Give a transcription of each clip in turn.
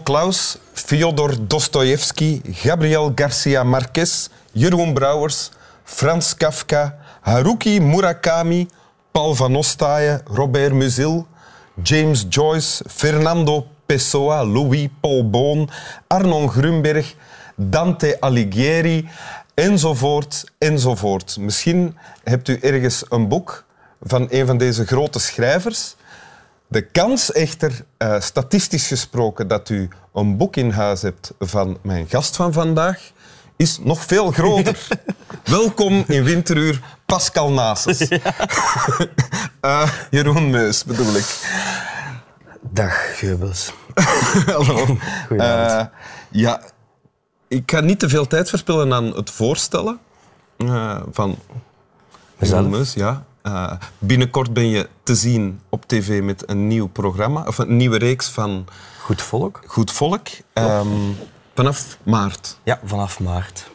Claus, Fyodor Dostoevsky, Gabriel Garcia Marquez, Jeroen Brouwers, Frans Kafka, Haruki Murakami, Paul van Ostaaien, Robert Musil, James Joyce, Fernando Pessoa, Louis Paul Boon, Arnon Grunberg, Dante Alighieri, enzovoort, enzovoort. Misschien hebt u ergens een boek van een van deze grote schrijvers. De kans echter, uh, statistisch gesproken, dat u een boek in huis hebt van mijn gast van vandaag, is nog veel groter. Welkom in Winteruur, Pascal Nases. uh, Jeroen Meus, bedoel ik. Dag, Geubels. Hallo. Uh, ja, ik ga niet te veel tijd verspillen aan het voorstellen uh, van Jeroen Meus. Ja. Uh, binnenkort ben je te zien op tv met een nieuw programma, of een nieuwe reeks van... Goed Volk. Goed Volk. Um, vanaf maart. Ja, vanaf maart.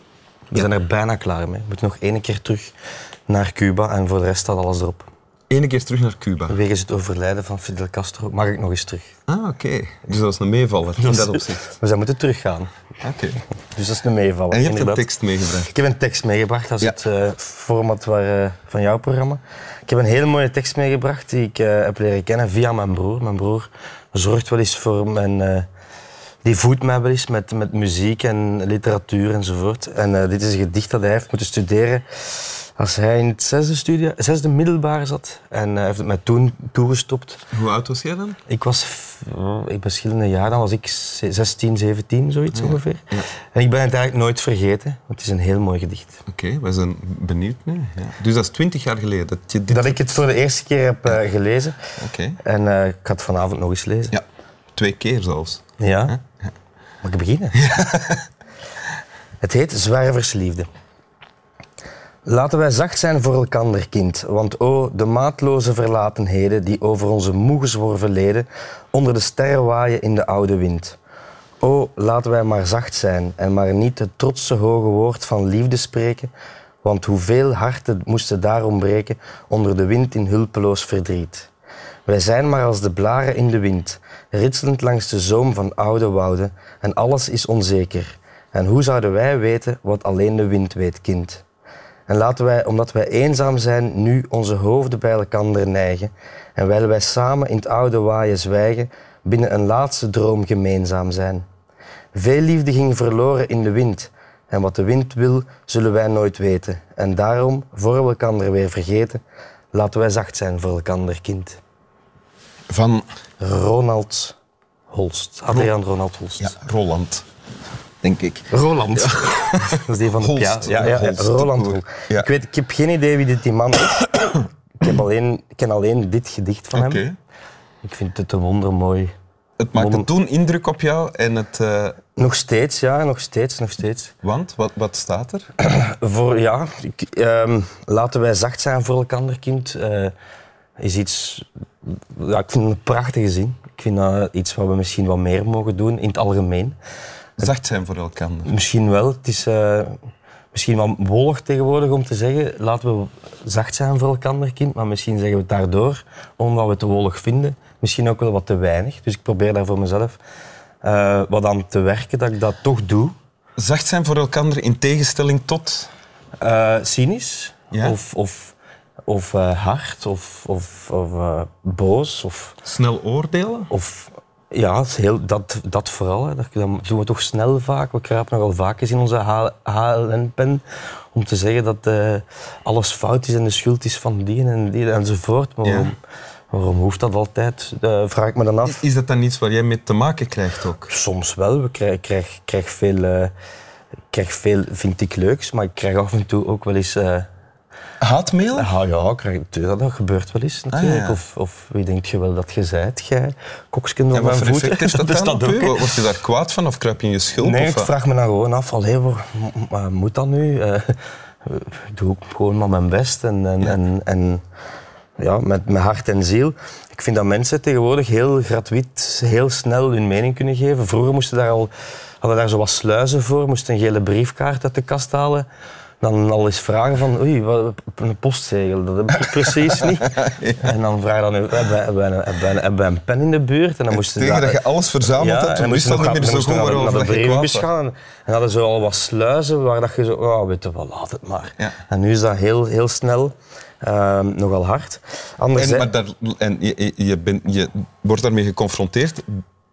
We ja. zijn er bijna klaar mee. We moeten nog één keer terug naar Cuba en voor de rest staat alles erop. Eén keer terug naar Cuba? Wegens het overlijden van Fidel Castro mag ik nog eens terug. Ah, oké. Dus dat is een meevaller in dat opzicht. We zijn moeten teruggaan. Oké. Dus dat is een meevaller. En je hebt een tekst meegebracht? Ik heb een tekst meegebracht. Dat is het uh, format waar, uh, van jouw programma. Ik heb een hele mooie tekst meegebracht die ik uh, heb leren kennen via mijn broer. Mijn broer zorgt wel eens voor mijn... die voedt mij wel eens met, met muziek en literatuur enzovoort. En dit is een gedicht dat hij heeft moeten studeren als hij in het zesde, studie, zesde middelbaar zat en hij heeft het mij toen toegestopt. Hoe oud was jij dan? Ik was oh, in verschillende jaren, dan was ik 16, 17, zoiets ongeveer. Ja. En ik ben het eigenlijk nooit vergeten, want het is een heel mooi gedicht. Oké, we zijn benieuwd nu. Ja. Dus dat is twintig jaar geleden dat je dit... Dat ik het voor de eerste keer heb uh, gelezen. Oké. En uh, ik ga het vanavond nog eens lezen. Ja, twee keer zelfs. Ja. Mag ik beginnen? het heet Zwerversliefde. Laten wij zacht zijn voor elkander, kind, want o, de maatloze verlatenheden die over onze moe gezworven leden onder de sterren waaien in de oude wind. O, laten wij maar zacht zijn en maar niet het trotse hoge woord van liefde spreken, want hoeveel harten moesten daarom breken onder de wind in hulpeloos verdriet. Wij zijn maar als de blaren in de wind, ritselend langs de zoom van oude wouden, en alles is onzeker. En hoe zouden wij weten wat alleen de wind weet, kind? En laten wij, omdat wij eenzaam zijn, nu onze hoofden bij elkaar neigen. En wijl wij samen in het oude waaien zwijgen, binnen een laatste droom gemeenzaam zijn. Veel liefde ging verloren in de wind. En wat de wind wil, zullen wij nooit weten. En daarom, voor we elkaar weer vergeten, laten wij zacht zijn voor elkaar, kind. Van Ronald Holst. Adriaan Ronald Holst. Ja, Roland denk ik. Roland. dat is die van de Holst, Ja, ja, ja, Roland. Ja. Ik, weet, ik heb geen idee wie dit die man is. ik, heb alleen, ik ken alleen dit gedicht van okay. hem. Ik vind het een wondermooi... Het maakte toen indruk op jou en het... Uh... Nog steeds, ja, nog steeds, nog steeds. Want? Wat, wat staat er? voor, ja, ik, um, laten wij zacht zijn voor elkaar, kind. Uh, is iets... Ja, ik vind het een prachtige zin. Ik vind dat iets wat we misschien wat meer mogen doen in het algemeen zacht zijn voor elkaar? Misschien wel. Het is uh, misschien wel wollig tegenwoordig om te zeggen, laten we zacht zijn voor elkaar, kind. Maar misschien zeggen we het daardoor, omdat we het te wollig vinden, misschien ook wel wat te weinig. Dus ik probeer daar voor mezelf uh, wat aan te werken, dat ik dat toch doe. Zacht zijn voor elkaar in tegenstelling tot? Uh, cynisch. Ja? Of, of, of hard. Of, of, of boos. Of, Snel oordelen? Of ja, heel, dat, dat vooral. Hè. Dat, doen we toch snel vaak. We kruipen nogal vaak eens in onze HLN-pen om te zeggen dat uh, alles fout is en de schuld is van die en die enzovoort. Maar waarom, waarom, hoeft dat altijd? Uh, vraag ik me dan af. Is dat dan iets waar jij mee te maken krijgt ook? Soms wel. Ik krijg, krijg, krijg, veel, uh, krijg veel, vind ik leuks, maar ik krijg af en toe ook wel eens Haatmail? Ja, ja krijg, dat gebeurt wel eens natuurlijk. Ah, ja. of, of wie denkt je wel dat je zijt, jij? Koksken op ja, mijn voeten. Is dat, dat, dat ook. Word je daar kwaad van of kruip je in je schulp? Nee, of ik vraag me dan gewoon af, allee, maar moet dat nu? Uh, ik doe gewoon maar mijn best en, en, ja. en, en ja, met, met hart en ziel. Ik vind dat mensen tegenwoordig heel gratuit, heel snel hun mening kunnen geven. Vroeger moesten daar al, hadden daar zo wat sluizen voor, moesten een gele briefkaart uit de kast halen dan al eens vragen van oei, wat, een postzegel, dat heb ik precies niet. En dan vraag je dan, hebben wij, een pen in de buurt? En dan moesten Tegen dat je alles verzameld ja, hebt, en dan wist dat we niet meer zo goed waarover naar de brievenbus gaan. En hadden ze al wat sluizen waar dat je zo, oh, weet je wel, laat het maar. Ja. En nu is dat heel, heel snel, ehm, nogal hard. En, Anderzijds, maar daar, en je, je, je, bent- je wordt daarmee geconfronteerd.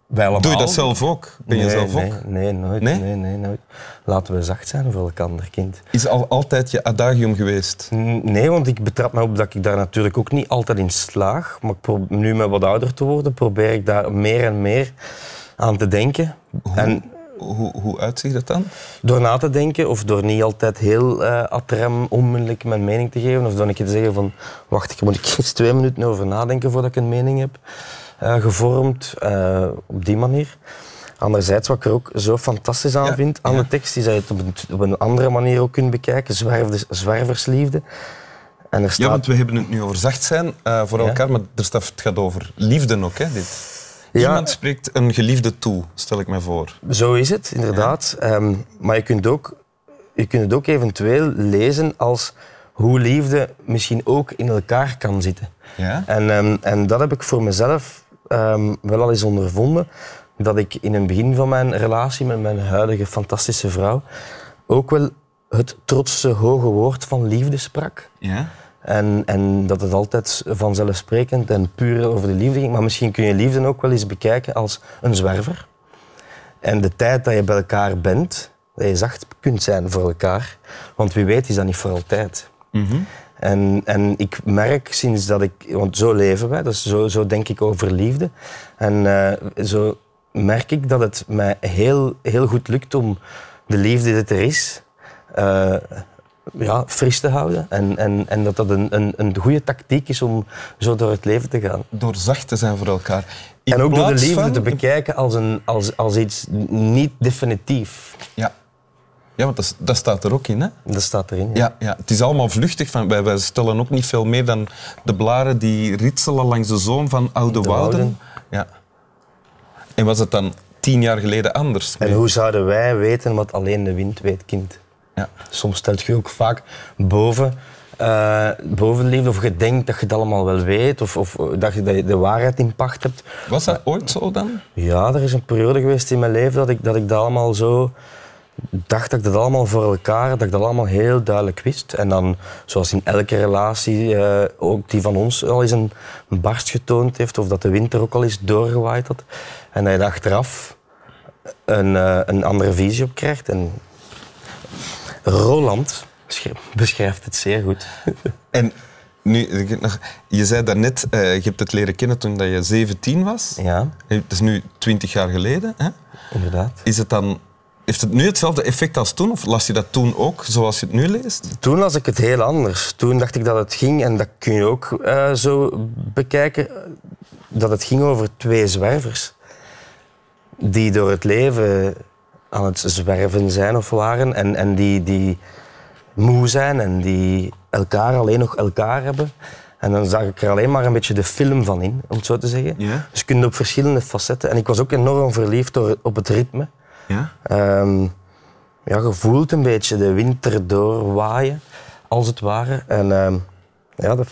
Wij allemaal. Doe je dat zelf ook? Ben je zelf nee, ook? Nee, nooit. Nee? Nee? Nee, nooit. Laten we zacht zijn voor elkaar, kind. Is al altijd je adagium geweest? Nee, want ik betrap me op dat ik daar natuurlijk ook niet altijd in slaag. Maar nu met wat ouder te worden, probeer ik daar meer en meer aan te denken. En Hoe, hoe uitziet dat dan? door na te denken, of door niet altijd heel eh ad rem onmiddellijk mijn mening te geven, of door een keer te zeggen van, wacht, ik moet ik eens twee minuten over nadenken voordat ik een mening heb eh, gevormd, eh, op die manier. Anderzijds, wat ik er ook zo fantastisch aan Ja, vind aan ja. de tekst, is dat je het op een, op een andere manier ook kunt bekijken, zwervers, zwerversliefde. En er Ja, staat... want we hebben het nu over zacht zijn eh, voor Ja. elkaar, maar er staat, het gaat over liefde ook. Hè, dit. Ja. Iemand spreekt een geliefde toe, stel ik me voor. Zo is het, inderdaad. Ehm, maar je kunt, ook, je kunt het ook eventueel lezen als hoe liefde misschien ook in elkaar kan zitten. Ja? En, ehm, en dat heb ik voor mezelf ehm, wel al eens ondervonden. Dat ik in het begin van mijn relatie met mijn huidige fantastische vrouw ook wel het trotse hoge woord van liefde sprak. ja? En, en dat het altijd vanzelfsprekend en puur over de liefde ging. Maar misschien kun je liefde ook wel eens bekijken als een zwerver. En de tijd dat je bij elkaar bent, dat je zacht kunt zijn voor elkaar. Want wie weet is dat niet voor altijd. En, en ik merk sinds dat ik, want zo leven wij, dus zo, zo denk ik over liefde. En eh, zo merk ik dat het mij heel, heel goed lukt om de liefde die er is, eh, ja, fris te houden. En, en, en dat dat een, een, een goede tactiek is om zo door het leven te gaan. Door zacht te zijn voor elkaar. In en ook door de liefde van- te bekijken als, een, als, als iets niet definitief. Ja, ja want dat, dat staat er ook in. Hè? Dat staat erin. ja. Ja, ja, het is allemaal vluchtig. Van, wij, wij stellen ook niet veel meer dan de blaren die ritselen langs de zoom van oude De wouden. wouden. Ja. En was het dan tien jaar geleden anders? En hoe zouden wij weten wat alleen de wind weet, kind? Ja. Soms stelt je ook vaak boven, eh boven liefde, of je denkt dat je het allemaal wel weet, of, of dat je de- de waarheid in pacht hebt. Was dat ooit zo dan? Ja, er is een periode geweest in mijn leven dat ik dat, ik dat allemaal zo dacht dat ik dat allemaal voor elkaar, dat ik dat allemaal heel duidelijk wist. En dan, zoals in elke relatie, eh, ook die van ons al eens een, barst getoond heeft, of dat de wind er ook al eens doorgewaaid had. En dat je er achteraf een, eh, een andere visie op krijgt. En Roland beschri- beschrijft het zeer goed. En nu, je zei daarnet, eh je hebt het leren kennen toen dat je 17 was. Ja, Het is nu 20 jaar geleden. Hè? inderdaad. Is het dan, heeft het nu hetzelfde effect als toen? Of las je dat toen ook, zoals je het nu leest? Toen las ik het heel anders. Toen dacht ik dat het ging, en dat kun je ook eh, zo bekijken, dat het ging over twee zwervers. Die door het leven aan het zwerven zijn of waren. En, en die, die moe zijn en die elkaar alleen nog elkaar hebben. En dan zag ik er alleen maar een beetje de film van in, om het zo te zeggen. Ja. Dus je kunt op verschillende facetten. En ik was ook enorm verliefd door, op het ritme. Ja. Ehm, ja, je voelt een beetje de wind erdoor waaien, als het ware. En ehm, ja, dat,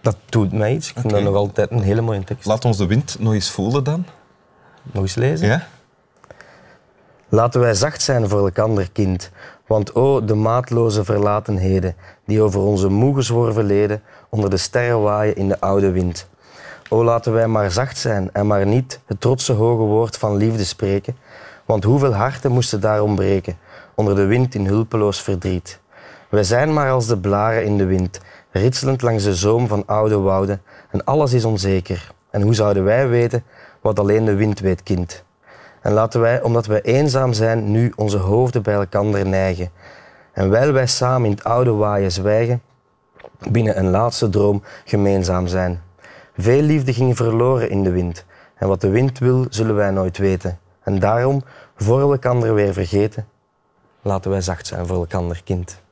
dat doet mij iets. Ik vind dat nog altijd een hele mooie tekst. Laat ons de wind nog eens voelen dan. Nog eens lezen. Ja? Laten wij zacht zijn voor elkander, kind. Want o, de maatloze verlatenheden die over onze moe gezworven leden onder de sterren waaien in de oude wind. O, laten wij maar zacht zijn en maar niet het trotse hoge woord van liefde spreken. Want hoeveel harten moesten daarom breken onder de wind in hulpeloos verdriet. Wij zijn maar als de blaren in de wind, ritselend langs de zoom van oude wouden. En alles is onzeker. En hoe zouden wij weten wat alleen de wind weet, kind? En laten wij, omdat wij eenzaam zijn, nu onze hoofden bij elkander neigen. En wijl wij samen in het oude waaien zwijgen, binnen een laatste droom gemeenzaam zijn. Veel liefde ging verloren in de wind. En wat de wind wil, zullen wij nooit weten. En daarom, voor we elkander weer vergeten, laten wij zacht zijn voor elkander, kind.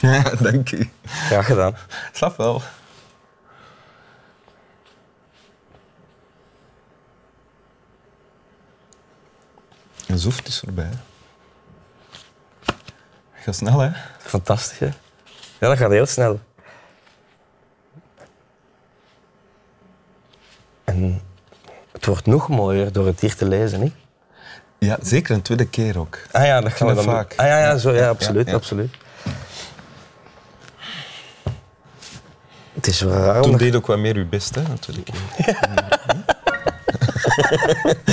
Ja, dank u. Graag gedaan. Snap wel. En zoeft is voorbij. Ga snel, hè? Fantastisch, hè? Ja, dat gaat heel snel. En het wordt nog mooier door het hier te lezen, niet? Ja, zeker een tweede keer ook. Ah ja, dat gaan we dan vaak. Ah ja, ja, zo, ja absoluut, ja. absoluut. Het is wel raar Toen deed ook wat meer uw best, hè, een tweede keer.